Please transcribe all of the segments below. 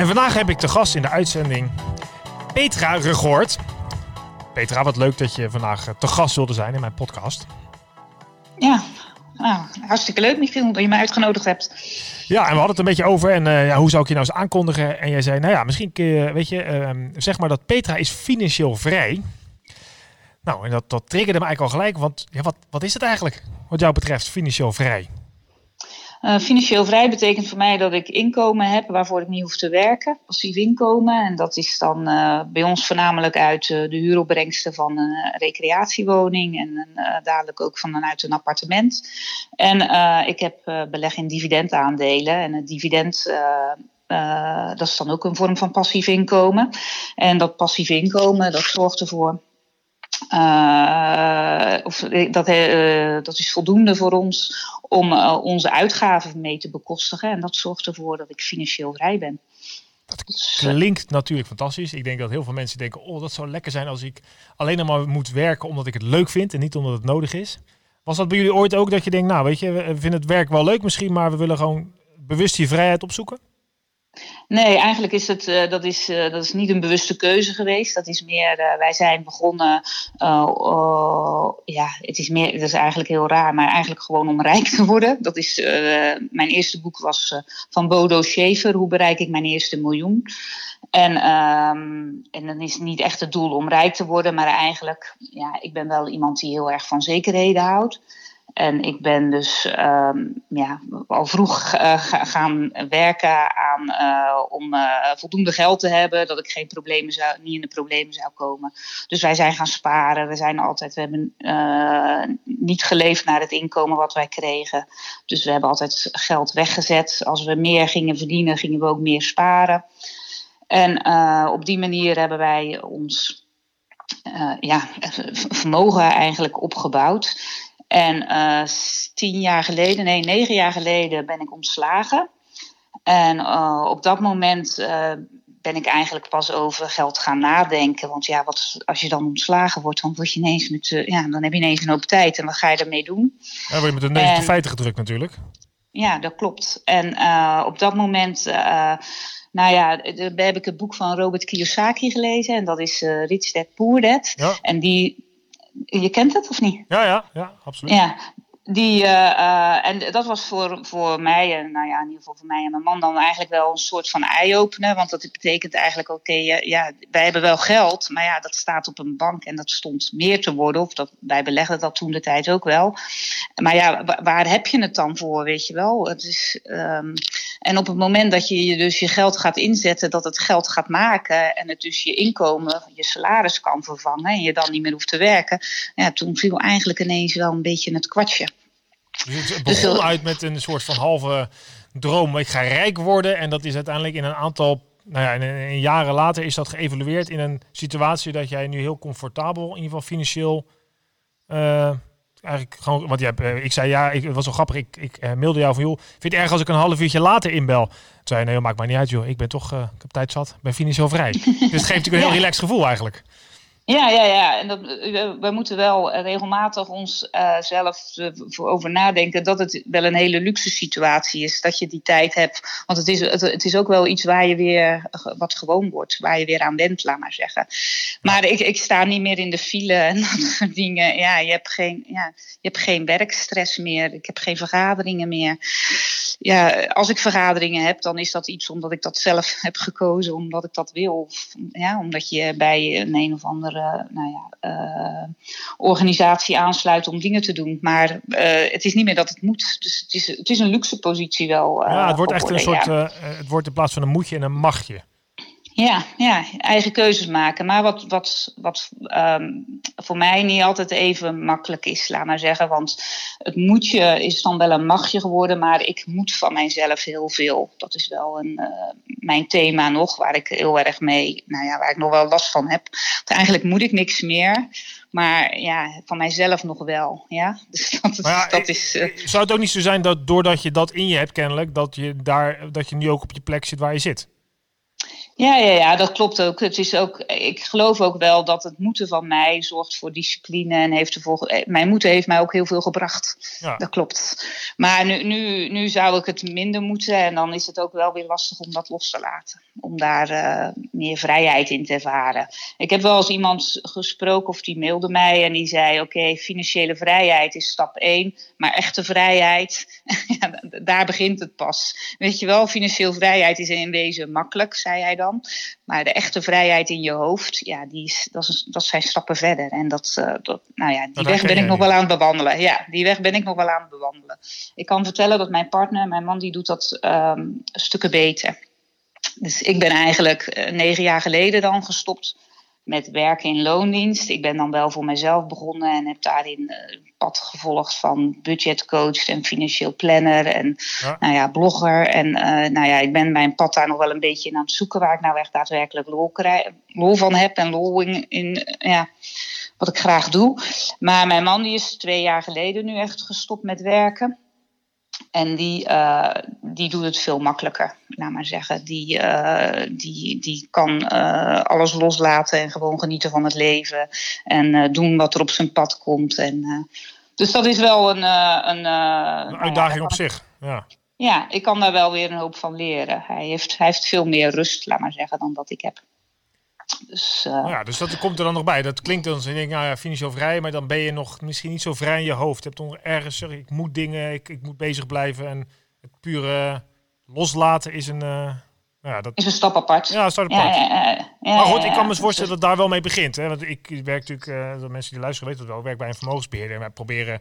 En vandaag heb ik te gast in de uitzending Petra Regoort. Petra, wat leuk dat je vandaag te gast wilde zijn in mijn podcast. Ja, nou, hartstikke leuk Michiel dat je me uitgenodigd hebt. Ja, en we hadden het een beetje over en uh, ja, hoe zou ik je nou eens aankondigen? En jij zei, nou ja, misschien kun je, weet je, uh, zeg maar dat Petra is financieel vrij. Nou, en dat, dat triggerde me eigenlijk al gelijk, want ja, wat, wat is het eigenlijk wat jou betreft, financieel vrij? Uh, financieel vrij betekent voor mij dat ik inkomen heb waarvoor ik niet hoef te werken. Passief inkomen. En dat is dan uh, bij ons voornamelijk uit uh, de huuropbrengsten van een recreatiewoning. En dadelijk ook vanuit een appartement. En ik heb beleg in dividendaandelen. En het dividend. dat is dan ook een vorm van passief inkomen. En dat passief inkomen, dat zorgt ervoor uh, of, dat, uh, dat is voldoende voor ons om uh, onze uitgaven mee te bekostigen. En dat zorgt ervoor dat ik financieel vrij ben. Dat klinkt natuurlijk fantastisch. Ik denk dat heel veel mensen denken: oh, dat zou lekker zijn als ik alleen nog maar moet werken omdat ik het leuk vind en niet omdat het nodig is. Was dat bij jullie ooit ook dat je denkt: nou, weet je, we vinden het werk wel leuk misschien, maar we willen gewoon bewust die vrijheid opzoeken? Nee, eigenlijk is het uh, dat is, uh, dat is niet een bewuste keuze geweest. Dat is meer, uh, wij zijn begonnen, ja, het is meer, dat is eigenlijk heel raar, maar eigenlijk gewoon om rijk te worden. Dat is, mijn eerste boek was van Bodo Schaefer, Hoe bereik ik mijn eerste miljoen? En, um, en dan is het niet echt het doel om rijk te worden, maar eigenlijk, ja, ik ben wel iemand die heel erg van zekerheden houdt. En ik ben dus um, ja, al vroeg uh, gaan werken aan, uh, om uh, voldoende geld te hebben, dat ik geen problemen zou, niet in de problemen zou komen. Dus wij zijn gaan sparen. We zijn altijd, we hebben niet geleefd naar het inkomen wat wij kregen. Dus we hebben altijd geld weggezet. Als we meer gingen verdienen, gingen we ook meer sparen. En op die manier hebben wij ons ja, vermogen eigenlijk opgebouwd. En uh, tien jaar geleden, nee, negen jaar geleden ben ik ontslagen. En uh, op dat moment uh, ben ik eigenlijk pas over geld gaan nadenken. Want ja, wat, als je dan ontslagen wordt, dan, word je ineens met, ja, dan heb je ineens een hoop tijd. En wat ga je daarmee doen? Ja, word je met de neus de feiten gedrukt natuurlijk. Ja, dat klopt. En op dat moment... Nou ja, daar heb ik het boek van Robert Kiyosaki gelezen. En dat is Rich Dad Poor Dad. Ja. En die, je kent het of niet? Ja, ja, ja, absoluut. Ja, die, uh, uh, en dat was voor, voor mij, en nou ja, in ieder geval voor mij en mijn man dan eigenlijk wel een soort van eye-opener. Want dat betekent eigenlijk, oké, okay, ja, ja, wij hebben wel geld, maar ja, dat staat op een bank en dat stond meer te worden. Of dat, wij belegden dat toen de tijd ook wel. Maar ja, waar, waar heb je het dan voor, weet je wel? Het is, um, en op het moment dat je dus je geld gaat inzetten, dat het geld gaat maken en het dus je inkomen, je salaris kan vervangen en je dan niet meer hoeft te werken. Ja, toen viel eigenlijk ineens wel een beetje het kwartje. Dus het begon dus, uit met een soort van halve droom. Ik ga rijk worden. En dat is uiteindelijk in een aantal nou ja, in, jaren later is dat geëvalueerd in een situatie dat jij nu heel comfortabel, in ieder geval financieel, uh, eigenlijk gewoon, want ja, ik zei ja, ik, het was zo grappig, ik, ik uh, mailde jou van joh, vind je het erg als ik een half uurtje later inbel? Toen zei nee, maakt mij niet uit joh, ik ben toch, uh, ik heb tijd zat, ben financieel vrij. dus het geeft natuurlijk een heel relaxed gevoel eigenlijk. Ja, ja, ja. En dat, we, we moeten wel regelmatig ons uh, zelf over nadenken dat het wel een hele luxe situatie is. Dat je die tijd hebt. Want het is, het, het, is ook wel iets waar je weer wat gewoon wordt. Waar je weer aan went, laat maar zeggen. Maar ik, ik sta niet meer in de file en dat soort dingen. Ja, je hebt geen, ja, je hebt geen werkstress meer. Ik heb geen vergaderingen meer. Ja, als ik vergaderingen heb, dan is dat iets omdat ik dat zelf heb gekozen. Omdat ik dat wil. Of, ja, omdat je bij een een of andere nou ja, uh, organisatie aansluit om dingen te doen. Maar uh, het is niet meer dat het moet. Dus het is, het is een luxe positie wel. ja, het wordt echt een soort. Het wordt in plaats van een moetje en een magje. Ja, ja, eigen keuzes maken. Maar wat, wat, wat um, voor mij niet altijd even makkelijk is, laat maar zeggen. Want het moetje is dan wel een machtje geworden, maar ik moet van mijzelf heel veel. Dat is wel een, uh, mijn thema nog, waar ik heel erg mee, nou ja, waar ik nog wel last van heb. Want eigenlijk moet ik niks meer. Maar ja, van mijzelf nog wel. Ja? Dus dat, ja, dat is. Uh... Zou het ook niet zo zijn dat doordat je dat in je hebt, kennelijk, dat je daar dat je nu ook op je plek zit waar je zit? Ja, ja, ja, dat klopt ook. Het is ook. Ik geloof ook wel dat het moeten van mij zorgt voor discipline en heeft ervoor. Eh, mijn moeten heeft mij ook heel veel gebracht. Ja. Dat klopt. Maar nu, nu, nu zou ik het minder moeten en dan is het ook wel weer lastig om dat los te laten. Om daar uh, meer vrijheid in te ervaren. Ik heb wel eens iemand gesproken of die mailde mij en die zei: Oké, financiële vrijheid is stap 1, maar echte vrijheid, ja, daar begint het pas. Weet je wel, financieel vrijheid is in wezen makkelijk, zei hij dan. Maar de echte vrijheid in je hoofd, ja, die is, dat, is, dat zijn stappen verder. En dat, uh, dat nou ja, die weg ben ik nog wel aan het bewandelen. Ja, die weg ben ik nog wel aan het bewandelen. Ik kan vertellen dat mijn partner, mijn man, die doet dat um, stukken beter. Dus ik ben eigenlijk uh, negen jaar geleden dan gestopt met werken in loondienst. Ik ben dan wel voor mezelf begonnen en heb daarin uh, pad gevolgd van budgetcoach en financieel planner en Nou ja, blogger. En uh, nou ja, ik ben mijn pad daar nog wel een beetje in aan het zoeken waar ik nou echt daadwerkelijk lol, lol van heb en lol in, in ja, wat ik graag doe. Maar mijn man die is twee jaar geleden nu echt gestopt met werken. En die, uh, die doet het veel makkelijker, laat maar zeggen. Die, uh, die, die kan uh, alles loslaten en gewoon genieten van het leven. En doen wat er op zijn pad komt. En, dus dat is wel een... een, een uitdaging op zich, ja. Ja, ik kan daar wel weer een hoop van leren. Hij heeft, hij heeft veel meer rust, laat maar zeggen, dan dat ik heb. Dus, uh... ja, dus dat komt er dan nog bij. Dat klinkt dan, je denkt, nou ja, financieel vrij, maar dan ben je nog misschien niet zo vrij in je hoofd. Je hebt toch ergens, zeg, ik moet dingen, ik, ik moet bezig blijven. En het pure loslaten is een... Uh, ja, dat... Is een stap apart. Ja, een stap apart. Ja, ja, maar goed, ik kan me voorstellen dat daar wel mee begint. Hè? Want ik werk natuurlijk, uh, de mensen die luisteren weten dat wel, werk bij een vermogensbeheerder. En wij proberen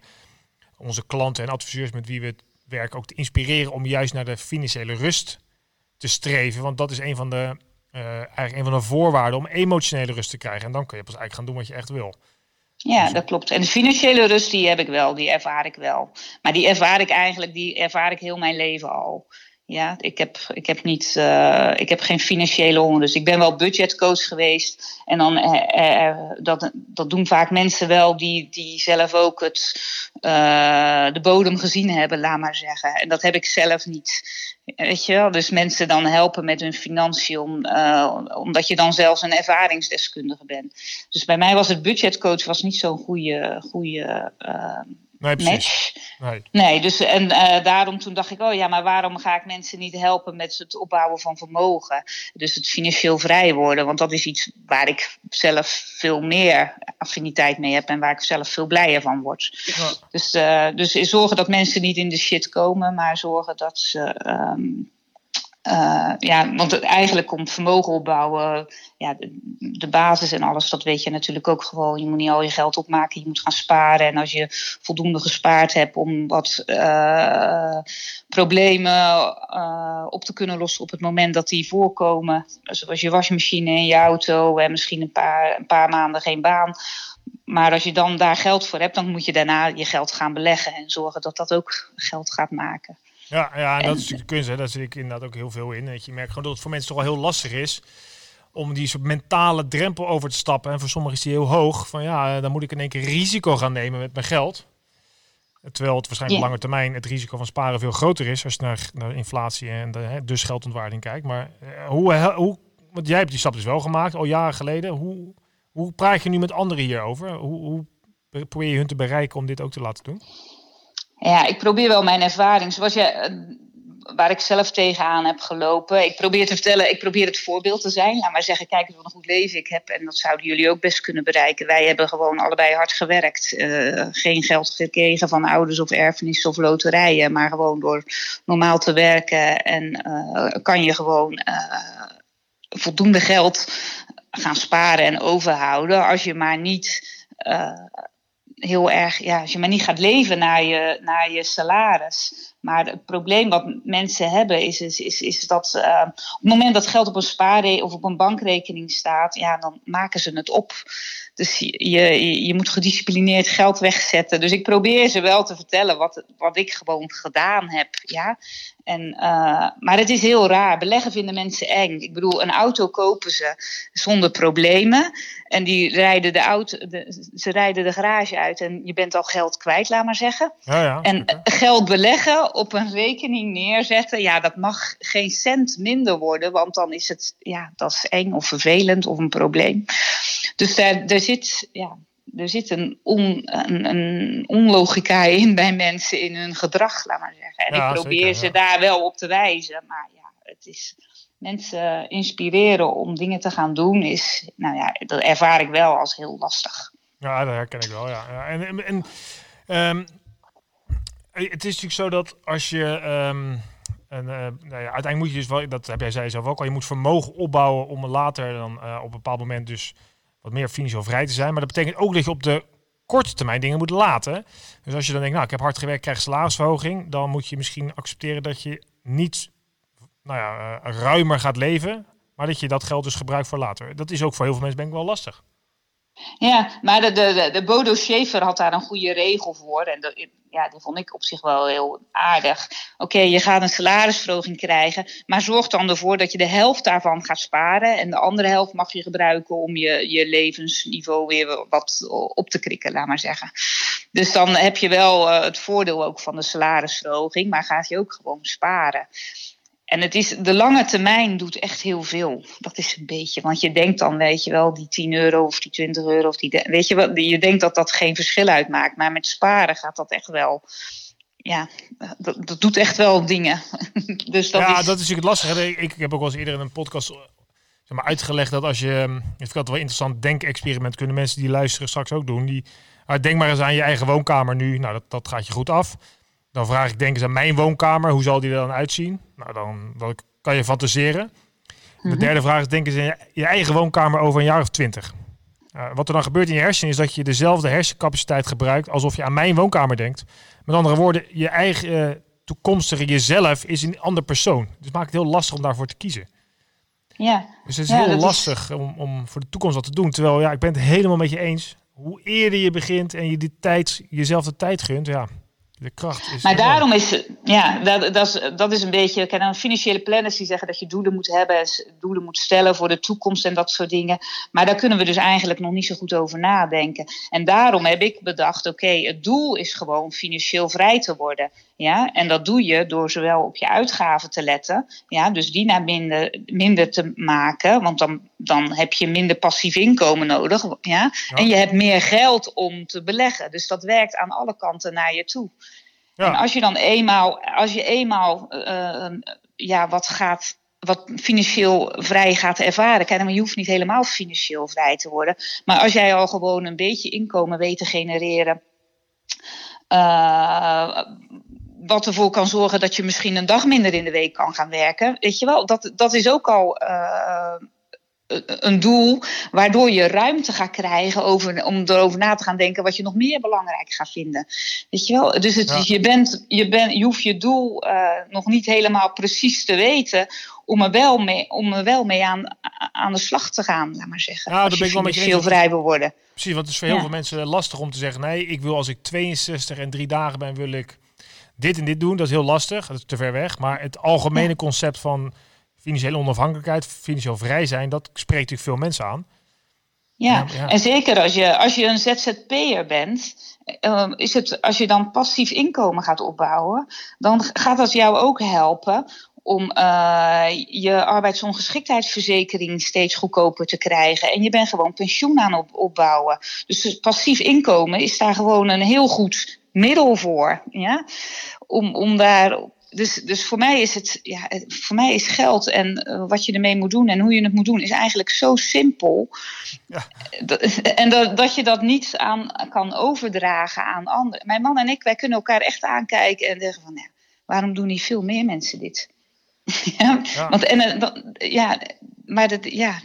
onze klanten en adviseurs met wie we het werken ook te inspireren om juist naar de financiële rust te streven. Want dat is een van de uh, eigenlijk een van de voorwaarden om emotionele rust te krijgen. En dan kun je pas eigenlijk gaan doen wat je echt wil. Ja, dus- dat klopt. En de financiële rust die heb ik wel, die ervaar ik wel. Maar die ervaar ik eigenlijk, die ervaar ik heel mijn leven al. Ja, ik heb, ik heb, niet, uh, ik heb geen financiële onrust. Ik ben wel budgetcoach geweest. En dan, uh, uh, dat, dat doen vaak mensen wel die, die zelf ook het, de bodem gezien hebben, laat maar zeggen. En dat heb ik zelf niet. Weet je wel? Dus mensen dan helpen met hun financiën, om, omdat je dan zelfs een ervaringsdeskundige bent. Dus bij mij was het budgetcoach was niet zo'n goede, goede nee, match. Nee. nee, dus en uh, daarom toen dacht ik, oh ja, maar waarom ga ik mensen niet helpen met het opbouwen van vermogen? Dus het financieel vrij worden, want dat is iets waar ik zelf veel meer affiniteit mee heb en waar ik zelf veel blijer van word. Ja. Dus, uh, dus zorgen dat mensen niet in de shit komen, maar zorgen dat ze. Um, uh, ja, want eigenlijk komt vermogen opbouwen, ja, de, basis en alles, dat weet je natuurlijk ook gewoon. Je moet niet al je geld opmaken, je moet gaan sparen. En als je voldoende gespaard hebt om wat uh, problemen uh, op te kunnen lossen op het moment dat die voorkomen, zoals je wasmachine en je auto en misschien een paar, een paar maanden geen baan. Maar als je dan daar geld voor hebt, dan moet je daarna je geld gaan beleggen en zorgen dat dat ook geld gaat maken. Ja, ja en dat is natuurlijk de kunst. Hè. Daar zit ik inderdaad ook heel veel in. Dat je merkt gewoon dat het voor mensen toch wel heel lastig is om die soort mentale drempel over te stappen. En voor sommigen is die heel hoog. Van ja, dan moet ik in één keer risico gaan nemen met mijn geld. Terwijl het waarschijnlijk op lange termijn het risico van sparen veel groter is als je naar, naar inflatie en de, hè, dus geldontwaarding kijkt. Maar eh, hoe, hoe, want jij hebt die stap dus wel gemaakt, al jaren geleden. Hoe, hoe praat je nu met anderen hierover? Hoe, hoe probeer je hun te bereiken om dit ook te laten doen? Ja, ik probeer wel mijn ervaring, zoals je, eh, waar ik zelf tegenaan heb gelopen. Ik probeer te vertellen, ik probeer het voorbeeld te zijn. Laat maar zeggen, kijk eens wat een goed leven ik heb. En dat zouden jullie ook best kunnen bereiken. Wij hebben gewoon allebei hard gewerkt. Uh, geen geld gekregen van ouders of erfenis of loterijen. Maar gewoon door normaal te werken. En uh, kan je gewoon voldoende geld gaan sparen en overhouden. Als je maar niet heel erg, ja, als je maar niet gaat leven naar je, naar je salaris. Maar het probleem wat mensen hebben is, is, is, is dat uh, op het moment dat geld op een spaarrekening of op een bankrekening staat, ja, dan maken ze het op. Dus je, je, je, moet gedisciplineerd geld wegzetten. Dus ik probeer ze wel te vertellen wat, wat ik gewoon gedaan heb. Ja? En, uh, maar het is heel raar. Beleggen vinden mensen eng. Ik bedoel, een auto kopen ze zonder problemen. En die rijden de auto, de, ze rijden de garage uit en je bent al geld kwijt, laat maar zeggen. Ja, ja, en okay. geld beleggen, op een rekening neerzetten, ja, dat mag geen cent minder worden, want dan is het, ja, dat is eng of vervelend of een probleem. Dus daar, daar zit, ja, er zit een, on, een, een, onlogica in bij mensen in hun gedrag, laat maar zeggen. En ja, ik probeer zeker, ze ja. daar wel op te wijzen, maar ja, het is mensen inspireren om dingen te gaan doen, is, nou ja, dat ervaar ik wel als heel lastig. Ja, dat herken ik wel, ja. ja. En, en, en um, het is natuurlijk zo dat als je. Um, en, uh, nou ja, uiteindelijk moet je dus wel, dat heb jij zei zelf ook al, je moet vermogen opbouwen om later dan uh, op een bepaald moment dus wat meer financieel vrij te zijn. Maar dat betekent ook dat je op de korte termijn dingen moet laten. Dus als je dan denkt, nou, ik heb hard gewerkt, krijg salarisverhoging, dan moet je misschien accepteren dat je niet nou ja, uh, ruimer gaat leven, maar dat je dat geld dus gebruikt voor later. Dat is ook voor heel veel mensen denk ik wel lastig. Ja, maar de, de, de Bodo Schaefer had daar een goede regel voor. En de, ja, die vond ik op zich wel heel aardig. Oké, je gaat een salarisverhoging krijgen, maar zorg dan ervoor dat je de helft daarvan gaat sparen. En de andere helft mag je gebruiken om je, je levensniveau weer wat op te krikken, laat maar zeggen. Dus dan heb je wel uh, het voordeel ook van de salarisverhoging, maar gaat je ook gewoon sparen. En het is, de lange termijn doet echt heel veel. Dat is een beetje. Want je denkt dan, weet je wel, die 10 euro of die 20 euro of die. Weet je wel, je denkt dat dat geen verschil uitmaakt. Maar met sparen gaat dat echt wel. Ja, dat, dat doet echt wel dingen. dus dat ja, is... dat is natuurlijk het lastige. Ik, ik heb ook wel eens eerder in een podcast zeg maar, uitgelegd dat als je. Ik vind het wel interessant denkexperiment. Kunnen mensen die luisteren straks ook doen. Die, denk maar eens aan je eigen woonkamer nu. Nou, dat, dat gaat je goed af. Dan vraag ik, denk eens aan mijn woonkamer. Hoe zal die er dan uitzien? Nou, dan, dan kan je fantaseren. De Mhm. derde vraag is, denk eens in je, eigen woonkamer over een jaar of twintig. Uh, wat er dan gebeurt in je hersenen is dat je dezelfde hersencapaciteit gebruikt alsof je aan mijn woonkamer denkt. Met andere woorden, je eigen uh, toekomstige jezelf is een ander persoon. Dus het maakt het heel lastig om daarvoor te kiezen. Ja. Dus het is Ja, heel lastig om, om voor de toekomst wat te doen. Terwijl, ja, ik ben het helemaal met je eens. Hoe eerder je begint en je die tijd, jezelf de tijd gunt, ja, de kracht is. Maar daarom is, ja, dat, dat, is, dat is een beetje. Kijk, dan financiële planners die zeggen dat je doelen moet hebben, doelen moet stellen voor de toekomst en dat soort dingen. Maar daar kunnen we dus eigenlijk nog niet zo goed over nadenken. En daarom heb ik bedacht: oké, het doel is gewoon financieel vrij te worden. Ja, en dat doe je door zowel op je uitgaven te letten, ja, dus die naar minder, minder te maken, want dan, dan heb je minder passief inkomen nodig, ja, Ja. en je hebt meer geld om te beleggen. Dus dat werkt aan alle kanten naar je toe. En als je dan eenmaal, als je eenmaal eh, ja, wat gaat. Wat financieel vrij gaat ervaren. Kijk, maar je hoeft niet helemaal financieel vrij te worden. Maar als jij al gewoon een beetje inkomen weet te genereren. eh, wat ervoor kan zorgen dat je misschien een dag minder in de week kan gaan werken. Weet je wel, dat, dat is ook al eh, een doel waardoor je ruimte gaat krijgen over, om erover na te gaan denken wat je nog meer belangrijk gaat vinden. Weet je wel? Dus het, Ja. je, bent, je, bent, je hoeft je doel eh, nog niet helemaal precies te weten om er wel mee, om er wel mee aan, aan de slag te gaan, laat maar zeggen. Ja, als dat je ben ik wel eens. vrij wil worden. precies. Want het is voor heel Ja. veel mensen lastig om te zeggen: nee, ik wil als ik 62 en drie dagen ben, wil ik dit en dit doen. Dat is heel lastig. Dat is te ver weg. Maar het algemene concept van financiële onafhankelijkheid, financieel vrij zijn, dat spreekt natuurlijk veel mensen aan. Ja, Ja, ja. en zeker als je, als je een ZZP'er bent, eh, is het, als je dan passief inkomen gaat opbouwen, dan gaat dat jou ook helpen om eh, je arbeidsongeschiktheidsverzekering steeds goedkoper te krijgen. En je bent gewoon pensioen aan op, opbouwen. Dus passief inkomen is daar gewoon een heel goed middel voor. Ja? Om, om daar. Dus, dus voor mij is het, ja, voor mij is geld en eh, wat je ermee moet doen en hoe je het moet doen, is eigenlijk zo simpel. Ja. Dat- En dat, dat je dat niet aan kan overdragen aan anderen. Mijn man en ik, wij kunnen elkaar echt aankijken en zeggen van, ja, waarom doen niet veel meer mensen dit? ja, Ja. Want, en, eh, dat- ja, maar dat, ja,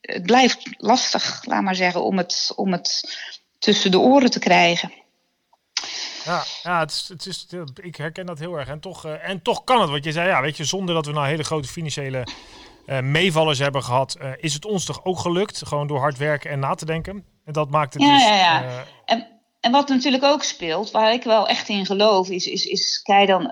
het blijft lastig, laat maar zeggen, om het, om het tussen de oren te krijgen. Ja, ja het is, het is, ik herken dat heel erg. En toch, uh, en toch kan het. Want je zei, ja, weet je, zonder dat we nou hele grote financiële uh, meevallers hebben gehad, uh, is het ons toch ook gelukt. Gewoon door hard werken en na te denken. En dat maakt het ja, dus... Ja, ja. En, en wat natuurlijk ook speelt, waar ik wel echt in geloof, is, is, is kijk dan,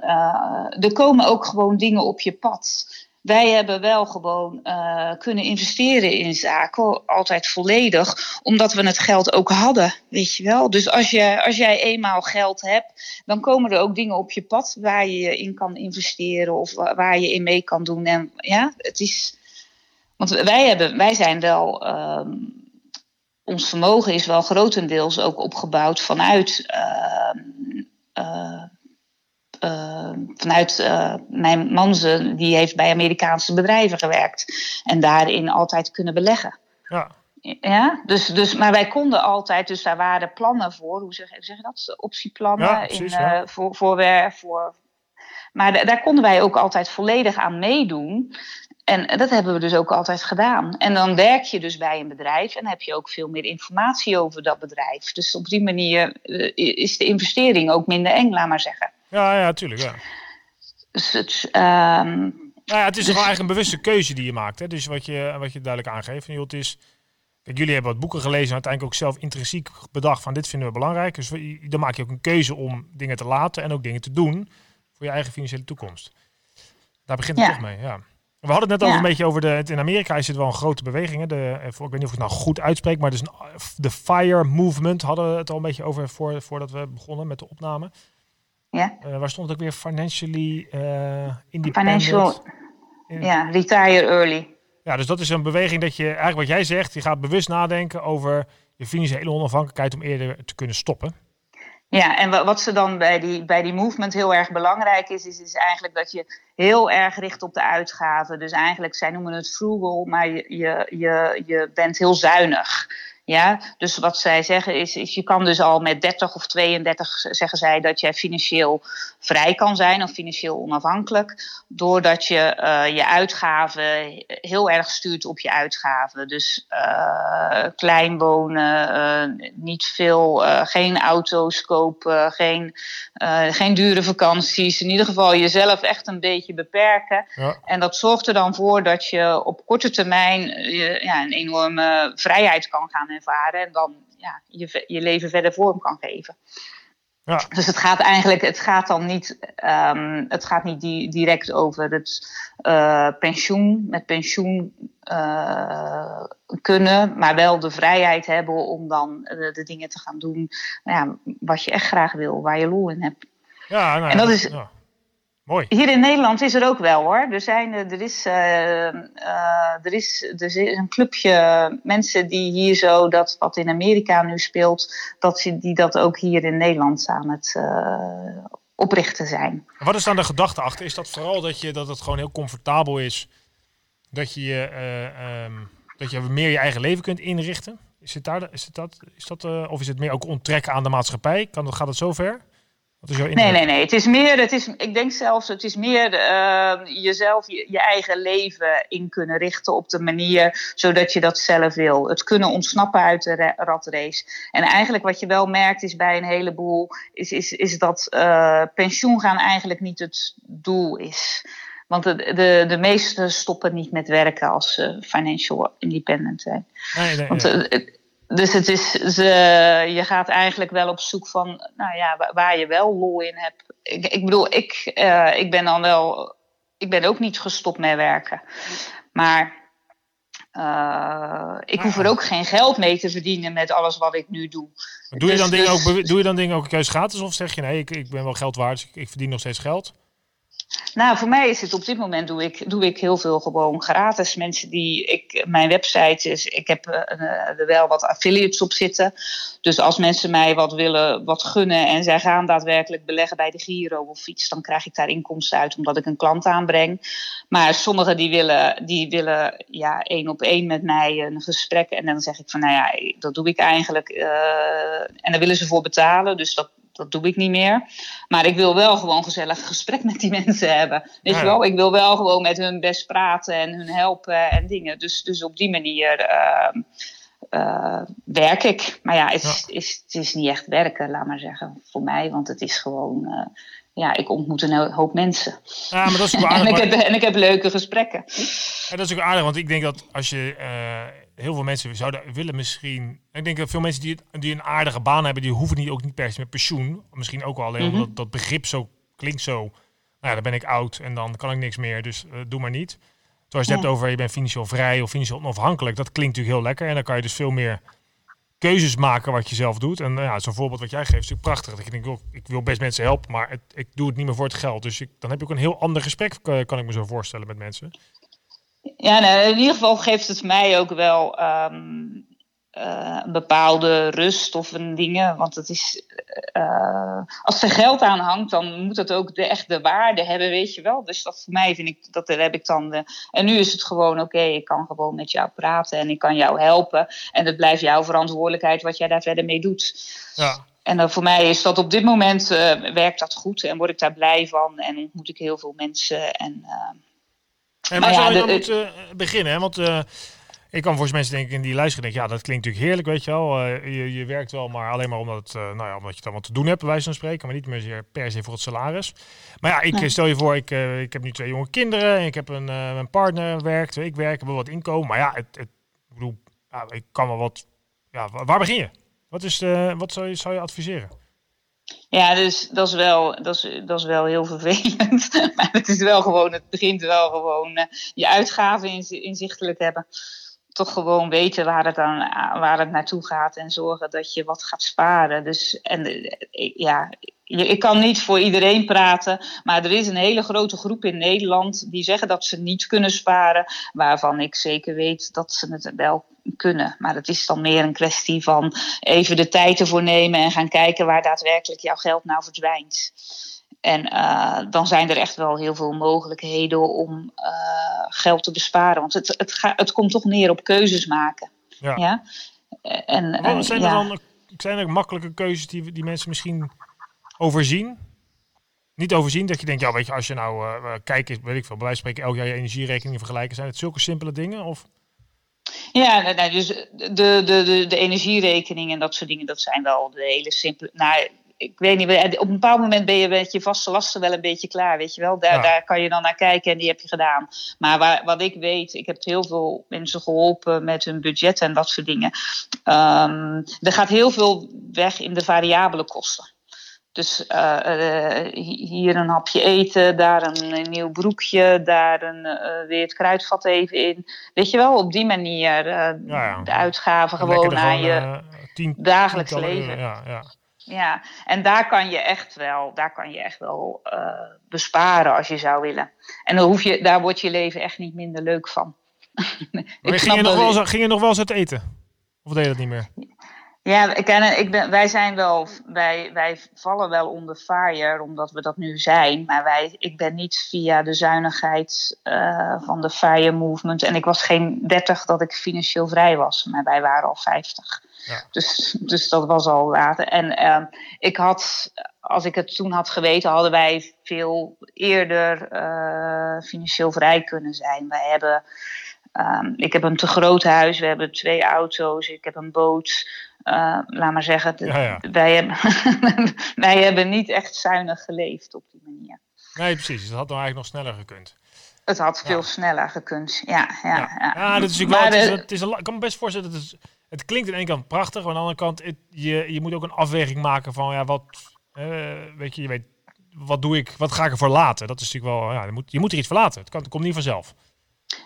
er komen ook gewoon dingen op je pad wij hebben wel gewoon uh, kunnen investeren in zaken, altijd volledig, omdat we het geld ook hadden, weet je wel. Dus als, je, als jij eenmaal geld hebt, dan komen er ook dingen op je pad waar je in kan investeren of waar je in mee kan doen. En ja, het is. Want wij, hebben, wij zijn wel. Uh, ons vermogen is wel grotendeels ook opgebouwd vanuit. Uh, uh, vanuit uh, mijn man, die heeft bij Amerikaanse bedrijven gewerkt. En daarin altijd kunnen beleggen. Ja. Ja, dus, dus, maar wij konden altijd, dus daar waren plannen voor, hoe zeg, zeg je dat? Optieplannen ja, precies, in, uh, voor, voor, voor. Maar daar konden wij ook altijd volledig aan meedoen. En dat hebben we dus ook altijd gedaan. En dan werk je dus bij een bedrijf en heb je ook veel meer informatie over dat bedrijf. Dus op die manier is de investering ook minder eng, laat maar zeggen. Ja, ja, tuurlijk. Ja. Dus het, um, nou ja, het is dus, gewoon eigenlijk een bewuste keuze die je maakt. Hè? Dus wat je, wat je duidelijk aangeeft. En, joh, het is, kijk, jullie hebben wat boeken gelezen en uiteindelijk ook zelf intrinsiek bedacht van dit vinden we belangrijk. Dus dan maak je ook een keuze om dingen te laten en ook dingen te doen voor je eigen financiële toekomst. Daar begint het ja. toch mee, ja. We hadden het net over ja. een beetje over de. In Amerika is het wel een grote beweging. Hè? De, ik weet niet of ik het nou goed uitspreek, maar dus een, de FIRE movement hadden we het al een beetje over voor, voordat we begonnen met de opname. Ja. Uh, waar stond ook weer? Financially uh, independent. Financial, ja, retire early. Ja, dus dat is een beweging dat je, eigenlijk wat jij zegt, je gaat bewust nadenken over je financiële onafhankelijkheid om eerder te kunnen stoppen. Ja, en wat ze dan bij die, bij die movement heel erg belangrijk is, is, is eigenlijk dat je heel erg richt op de uitgaven. Dus eigenlijk, zij noemen het frugal, maar je, je, je, je bent heel zuinig. Ja, dus wat zij zeggen is, is, je kan dus al met 30 of 32 zeggen zij dat jij financieel vrij kan zijn of financieel onafhankelijk, doordat je uh, je uitgaven heel erg stuurt op je uitgaven. Dus uh, klein wonen, uh, niet veel, geen auto's kopen, geen, geen dure vakanties. In ieder geval jezelf echt een beetje beperken. Ja. En dat zorgt er dan voor dat je op korte termijn ja, een enorme vrijheid kan gaan ervaren en dan ja, je, je leven verder vorm kan geven. Ja. Dus het gaat eigenlijk, het gaat dan niet, um, het gaat niet di direct over het uh, pensioen, met pensioen uh, kunnen, maar wel de vrijheid hebben om dan de, de dingen te gaan doen nou ja, wat je echt graag wil, waar je lol in hebt. Ja, nou, en dat is, ja. Mooi. Hier in Nederland is er ook wel hoor. Er, zijn, er, is, uh, uh, er, is, er is een clubje mensen die hier zo, dat wat in Amerika nu speelt, dat ze, die dat ook hier in Nederland aan het uh, oprichten zijn. Wat is dan de gedachte achter? Is dat vooral dat, je, dat het gewoon heel comfortabel is? Dat je, um, dat je meer je eigen leven kunt inrichten? Is het, daar, is het dat? Is dat of is het meer ook onttrekken aan de maatschappij? Kan, gaat het zover? Nee, nee, nee. Het is meer, het is, ik denk zelfs, het is meer uh, jezelf, je, je, eigen leven in kunnen richten op de manier zodat je dat zelf wil. Het kunnen ontsnappen uit de ratrace. En eigenlijk wat je wel merkt is bij een heleboel, is, is, is dat uh, pensioen gaan eigenlijk niet het doel is. Want de, de, de meesten stoppen niet met werken als ze financial independent zijn. Nee, nee, Want, nee. Dus het is, ze, je gaat eigenlijk wel op zoek van, nou ja, waar je wel lol in hebt. Ik, ik bedoel, ik, uh, ik ben dan wel, ik ben ook niet gestopt met werken. Maar uh, ik hoef er ook geen geld mee te verdienen met alles wat ik nu doe. Doe je Dus- dan dingen dus- ook, doe je dan dingen ook juist gratis? Of zeg je nee, ik, ik ben wel geld waard, dus ik, ik verdien nog steeds geld? Nou, voor mij is het op dit moment doe ik, doe ik heel veel gewoon gratis. Mensen die ik, mijn website is, ik heb eh, er wel wat affiliates op zitten. Dus als mensen mij wat willen, wat gunnen en zij gaan daadwerkelijk beleggen bij de Giro of iets, dan krijg ik daar inkomsten uit omdat ik een klant aanbreng. Maar sommigen die willen, die willen ja, één op één met mij een gesprek. En dan zeg ik van, nou ja, dat doe ik eigenlijk. eh, en daar willen ze voor betalen, dus dat, dat doe ik niet meer. Maar ik wil wel gewoon gezellig gesprek met die mensen hebben. Weet Ja, je wel, ik wil wel gewoon met hun best praten en hun helpen en dingen. Dus, dus op die manier ehm, werk ik. Maar ja het, Is, is, het is niet echt werken, laat maar zeggen, voor mij. Want het is gewoon ja, ik ontmoet een hoop mensen. Ja, maar dat is aardig, en, ik heb, en ik heb leuke gesprekken. Ja, dat is ook aardig, want ik denk dat als je heel veel mensen zouden willen misschien. Ik denk dat veel mensen die, die een aardige baan hebben, die hoeven niet ook niet per se met pensioen. Misschien ook wel alleen mhm. omdat dat begrip zo klinkt zo. Nou ja, dan ben ik oud en dan kan ik niks meer, dus uh, doe maar niet. Terwijl je het hebt over je bent financieel vrij of financieel onafhankelijk, dat klinkt natuurlijk heel lekker. En dan kan je dus veel meer keuzes maken wat je zelf doet. En uh, ja, zo'n voorbeeld wat jij geeft is natuurlijk prachtig. Dat je denkt, ik wil best mensen helpen, maar het, ik doe het niet meer voor het geld. Dus ik, dan heb je ook een heel ander gesprek, kan ik me zo voorstellen, met mensen. Ja, nou, in ieder geval geeft het mij ook wel ehm, eh, een bepaalde rust of een dingen. Want het is, uh, als er geld aan hangt, dan moet het ook de, echt de waarde hebben, weet je wel. Dus dat voor mij vind ik, dat heb ik dan. De, en nu is het gewoon oké, ik kan gewoon met jou praten en ik kan jou helpen. En het blijft jouw verantwoordelijkheid wat jij daar verder mee doet. Ja. En uh, voor mij is dat op dit moment werkt dat goed en word ik daar blij van en ontmoet ik heel veel mensen. En en maar, zou je dan moeten eh, beginnen? Hè? Want uh, ik kan volgens mensen denken in die luisteren denken, ja, dat klinkt natuurlijk heerlijk, weet je wel. Uh, je, je, werkt wel, maar alleen maar omdat, het, uh, nou ja, omdat je dan wat te doen hebt, bij wijze van spreken, maar niet meer per se voor het salaris. Maar ja, ik stel je voor, ik, ik heb nu twee jonge kinderen, en ik heb een, mijn partner werkt, ik werk, ik heb wel wat inkomen. Maar ja, het, het, ik bedoel, ja, ik kan wel wat, ja, waar begin je? Wat, is, wat zou, je, zou je adviseren? Ja, dus dat is wel, dat is, dat is wel heel vervelend. maar het is wel gewoon, het begint wel gewoon uh, je uitgaven inzichtelijk hebben. Toch gewoon weten waar het, aan, waar het naartoe gaat en zorgen dat je wat gaat sparen. Dus en eh, ja, ik kan niet voor iedereen praten, maar er is een hele grote groep in Nederland die zeggen dat ze niet kunnen sparen, waarvan ik zeker weet dat ze het wel kunnen. Maar het is dan meer een kwestie van even de tijd ervoor nemen en gaan kijken waar daadwerkelijk jouw geld nou verdwijnt. En uh, dan zijn er echt wel heel veel mogelijkheden om uh, geld te besparen. Want het, het, ga, het komt toch neer op keuzes maken. Ja. ja? En, uh, zijn er dan zijn er makkelijke keuzes die, die mensen misschien overzien? Niet overzien dat je denkt, ja, weet je, als je nou kijkt, weet ik veel, bij wijze van spreken elk jaar je energierekening vergelijken, zijn het zulke simpele dingen? Of? Ja, nou, dus de, de, de, de energierekening en dat soort dingen, dat zijn wel de hele simpele. Nou, ik weet niet, op een bepaald moment ben je met je vaste lasten wel een beetje klaar, weet je wel. Daar, daar kan je dan naar kijken en die heb je gedaan. Maar waar, wat ik weet, ik heb heel veel mensen geholpen met hun budget en dat soort dingen. Um, er gaat heel veel weg in de variabele kosten. Dus uh, uh, hier een hapje eten, daar een, een nieuw broekje, daar een, uh, weer het kruidvat even in. Weet je wel, op die manier ja, ja. de uitgaven gewoon aan je dagelijks leven. Ja, ja. Ja, en daar kan je echt wel, daar kan je echt wel besparen als je zou willen. En dan hoef je, daar wordt je leven echt niet minder leuk van. ging, je nog wel, ging je nog wel eens het eten? Of deed je dat niet meer? Ja, ik, ik ben, wij zijn wel, wij, wij vallen wel onder FIRE, omdat we dat nu zijn. Maar wij, ik ben niet via de zuinigheid uh, van de FIRE movement. En ik was geen 30 dat ik financieel vrij was, maar wij waren al 50. Ja. Dus, dus dat was al later. En uh, ik had, als ik het toen had geweten, hadden wij veel eerder uh, financieel vrij kunnen zijn. Wij hebben, um, ik heb een te groot huis, we hebben twee auto's, ik heb een boot. Uh, laat maar zeggen, Wij, hebben, wij hebben niet echt zuinig geleefd op die manier. Nee, precies. Het had nou eigenlijk nog sneller gekund. Het had veel sneller gekund, ja. Ja, ja. ja. dat is natuurlijk wel, het is, het is een, ik kan me best voorstellen, dat het, het klinkt aan de ene kant prachtig, maar aan de andere kant, het, je, je moet ook een afweging maken van, ja, wat, uh, weet je, je weet, wat doe ik, wat ga ik ervoor laten? Dat is natuurlijk wel, ja, je moet, je moet er iets voor laten. Het, kan, het komt niet vanzelf.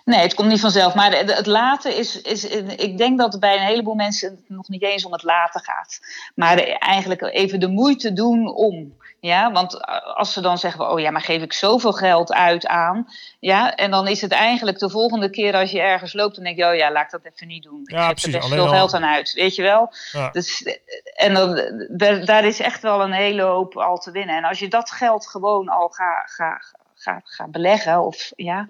Nee, het komt niet vanzelf. Maar het laten is, is. Ik denk dat het bij een heleboel mensen het nog niet eens om het laten gaat. Maar eigenlijk even de moeite doen om. Ja, want als ze dan zeggen: Oh ja, maar geef ik zoveel geld uit aan. Ja, en dan is het eigenlijk de volgende keer als je ergens loopt, dan denk je: Oh ja, laat ik dat even niet doen. Ja, ik geef er best veel geld aan uit. Weet je wel? Ja. Dus, en dan, daar, daar is echt wel een hele hoop al te winnen. En als je dat geld gewoon al gaat ga, ga, ga beleggen, of ja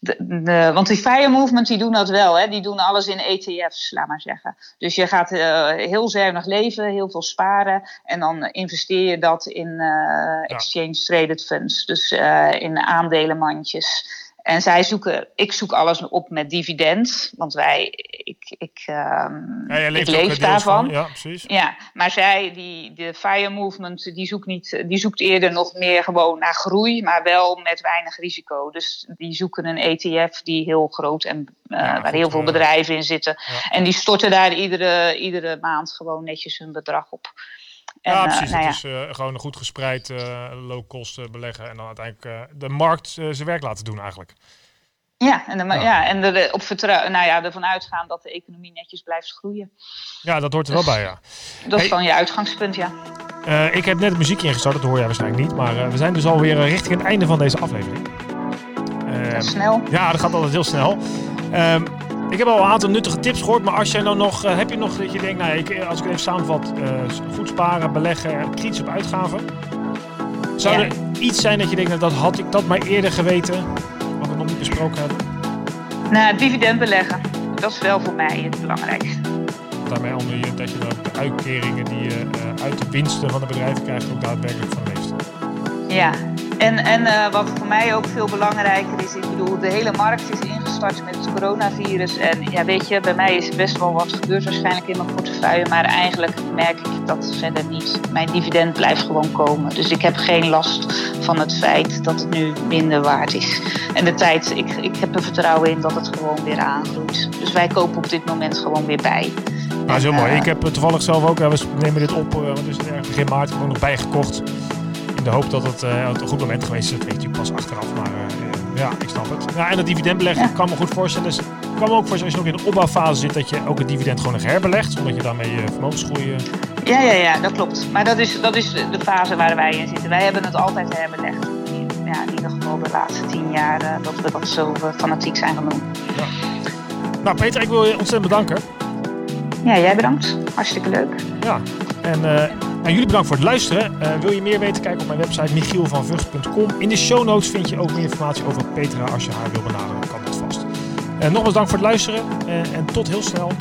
de, want die fire movement die doen dat wel. Hè? Die doen alles in ETF's, laat maar zeggen. Dus je gaat uh, heel zuinig leven, heel veel sparen. En dan investeer je dat in uh, exchange traded funds. Dus uh, in aandelenmandjes. En zij zoeken, ik zoek alles op met dividend, want wij, ik, ik, um, ja, ik leef daarvan. Ja, precies. Ja, maar zij, die, de FIRE movement, die zoekt, niet, die zoekt eerder nog meer gewoon naar groei, maar wel met weinig risico. Dus die zoeken een ETF die heel groot en uh, waar heel veel bedrijven in zitten. En die storten daar iedere, iedere maand gewoon netjes hun bedrag op. En, ja, precies. Nou ja. het is gewoon een goed gespreid low-cost beleggen en dan uiteindelijk de markt zijn werk laten doen eigenlijk. Ja, en, de, ja. en de, op vertrouwen, nou ja, ervan uitgaan dat de economie netjes blijft groeien. Ja, dat hoort er wel bij, ja. Dat is dan je uitgangspunt, ja. Uh, ik heb net muziekje ingestart, dat hoor jij waarschijnlijk niet. Maar uh, we zijn dus alweer richting het einde van deze aflevering. Uh, dat snel. Ja, dat gaat altijd heel snel. Ik heb al een aantal nuttige tips gehoord, maar als jij nou nog, heb je nog dat je denkt, nou, ik, als ik het even samenvat, goed sparen, beleggen, kritisch op uitgaven. Zou er iets zijn dat je denkt, nou, dat had ik dat maar eerder geweten? nog niet besproken hebben? Nou, dividend beleggen. Dat is wel voor mij het belangrijkste. Daarmee onder je dat je de uitkeringen die je uh, uit de winsten van de bedrijven krijgt ook daadwerkelijk van leeft. Ja, en, en uh, wat voor mij ook veel belangrijker is, ik bedoel, de hele markt is ingestart met het coronavirus. En ja, weet je, bij mij is best wel wat gebeurd waarschijnlijk in mijn portefeuille. Maar eigenlijk merk ik dat verder niet. Mijn dividend blijft gewoon komen. Dus ik heb geen last van het feit dat het nu minder waard is. En de tijd, ik, ik heb er vertrouwen in dat het gewoon weer aangroeit. Dus wij kopen op dit moment gewoon weer bij. Nou, heel mooi. Ik heb toevallig zelf ook, we nemen dit op, want is het begin maart, gewoon nog bijgekocht. In de hoop dat het uh, een goed moment geweest is. Dat weet je pas achteraf. Maar uh, ja, ik snap het. Nou, en dat dividendbeleggen ja. kan me goed voorstellen. Dus kan me ook voorstellen als je nog in de opbouwfase zit. Dat je ook het dividend gewoon nog herbelegt. Zodat je daarmee je vermogensgroei... Ja, ja, ja, dat klopt. Maar dat is, dat is de fase waar wij in zitten. Wij hebben het altijd herbelegd. Ja, in ieder geval de laatste tien jaar uh, dat we dat zo fanatiek zijn gaan doen. Ja. Nou Peter, ik wil je ontzettend bedanken. Ja, jij bedankt. Hartstikke leuk. Ja, en... Nou, jullie bedankt voor het luisteren. Uh, wil je meer weten? Kijk op mijn website michielvanvugt.com. In de show notes vind je ook meer informatie over Petra. Als je haar wil benaderen, kan dat vast. Uh, nogmaals dank voor het luisteren uh, en tot heel snel.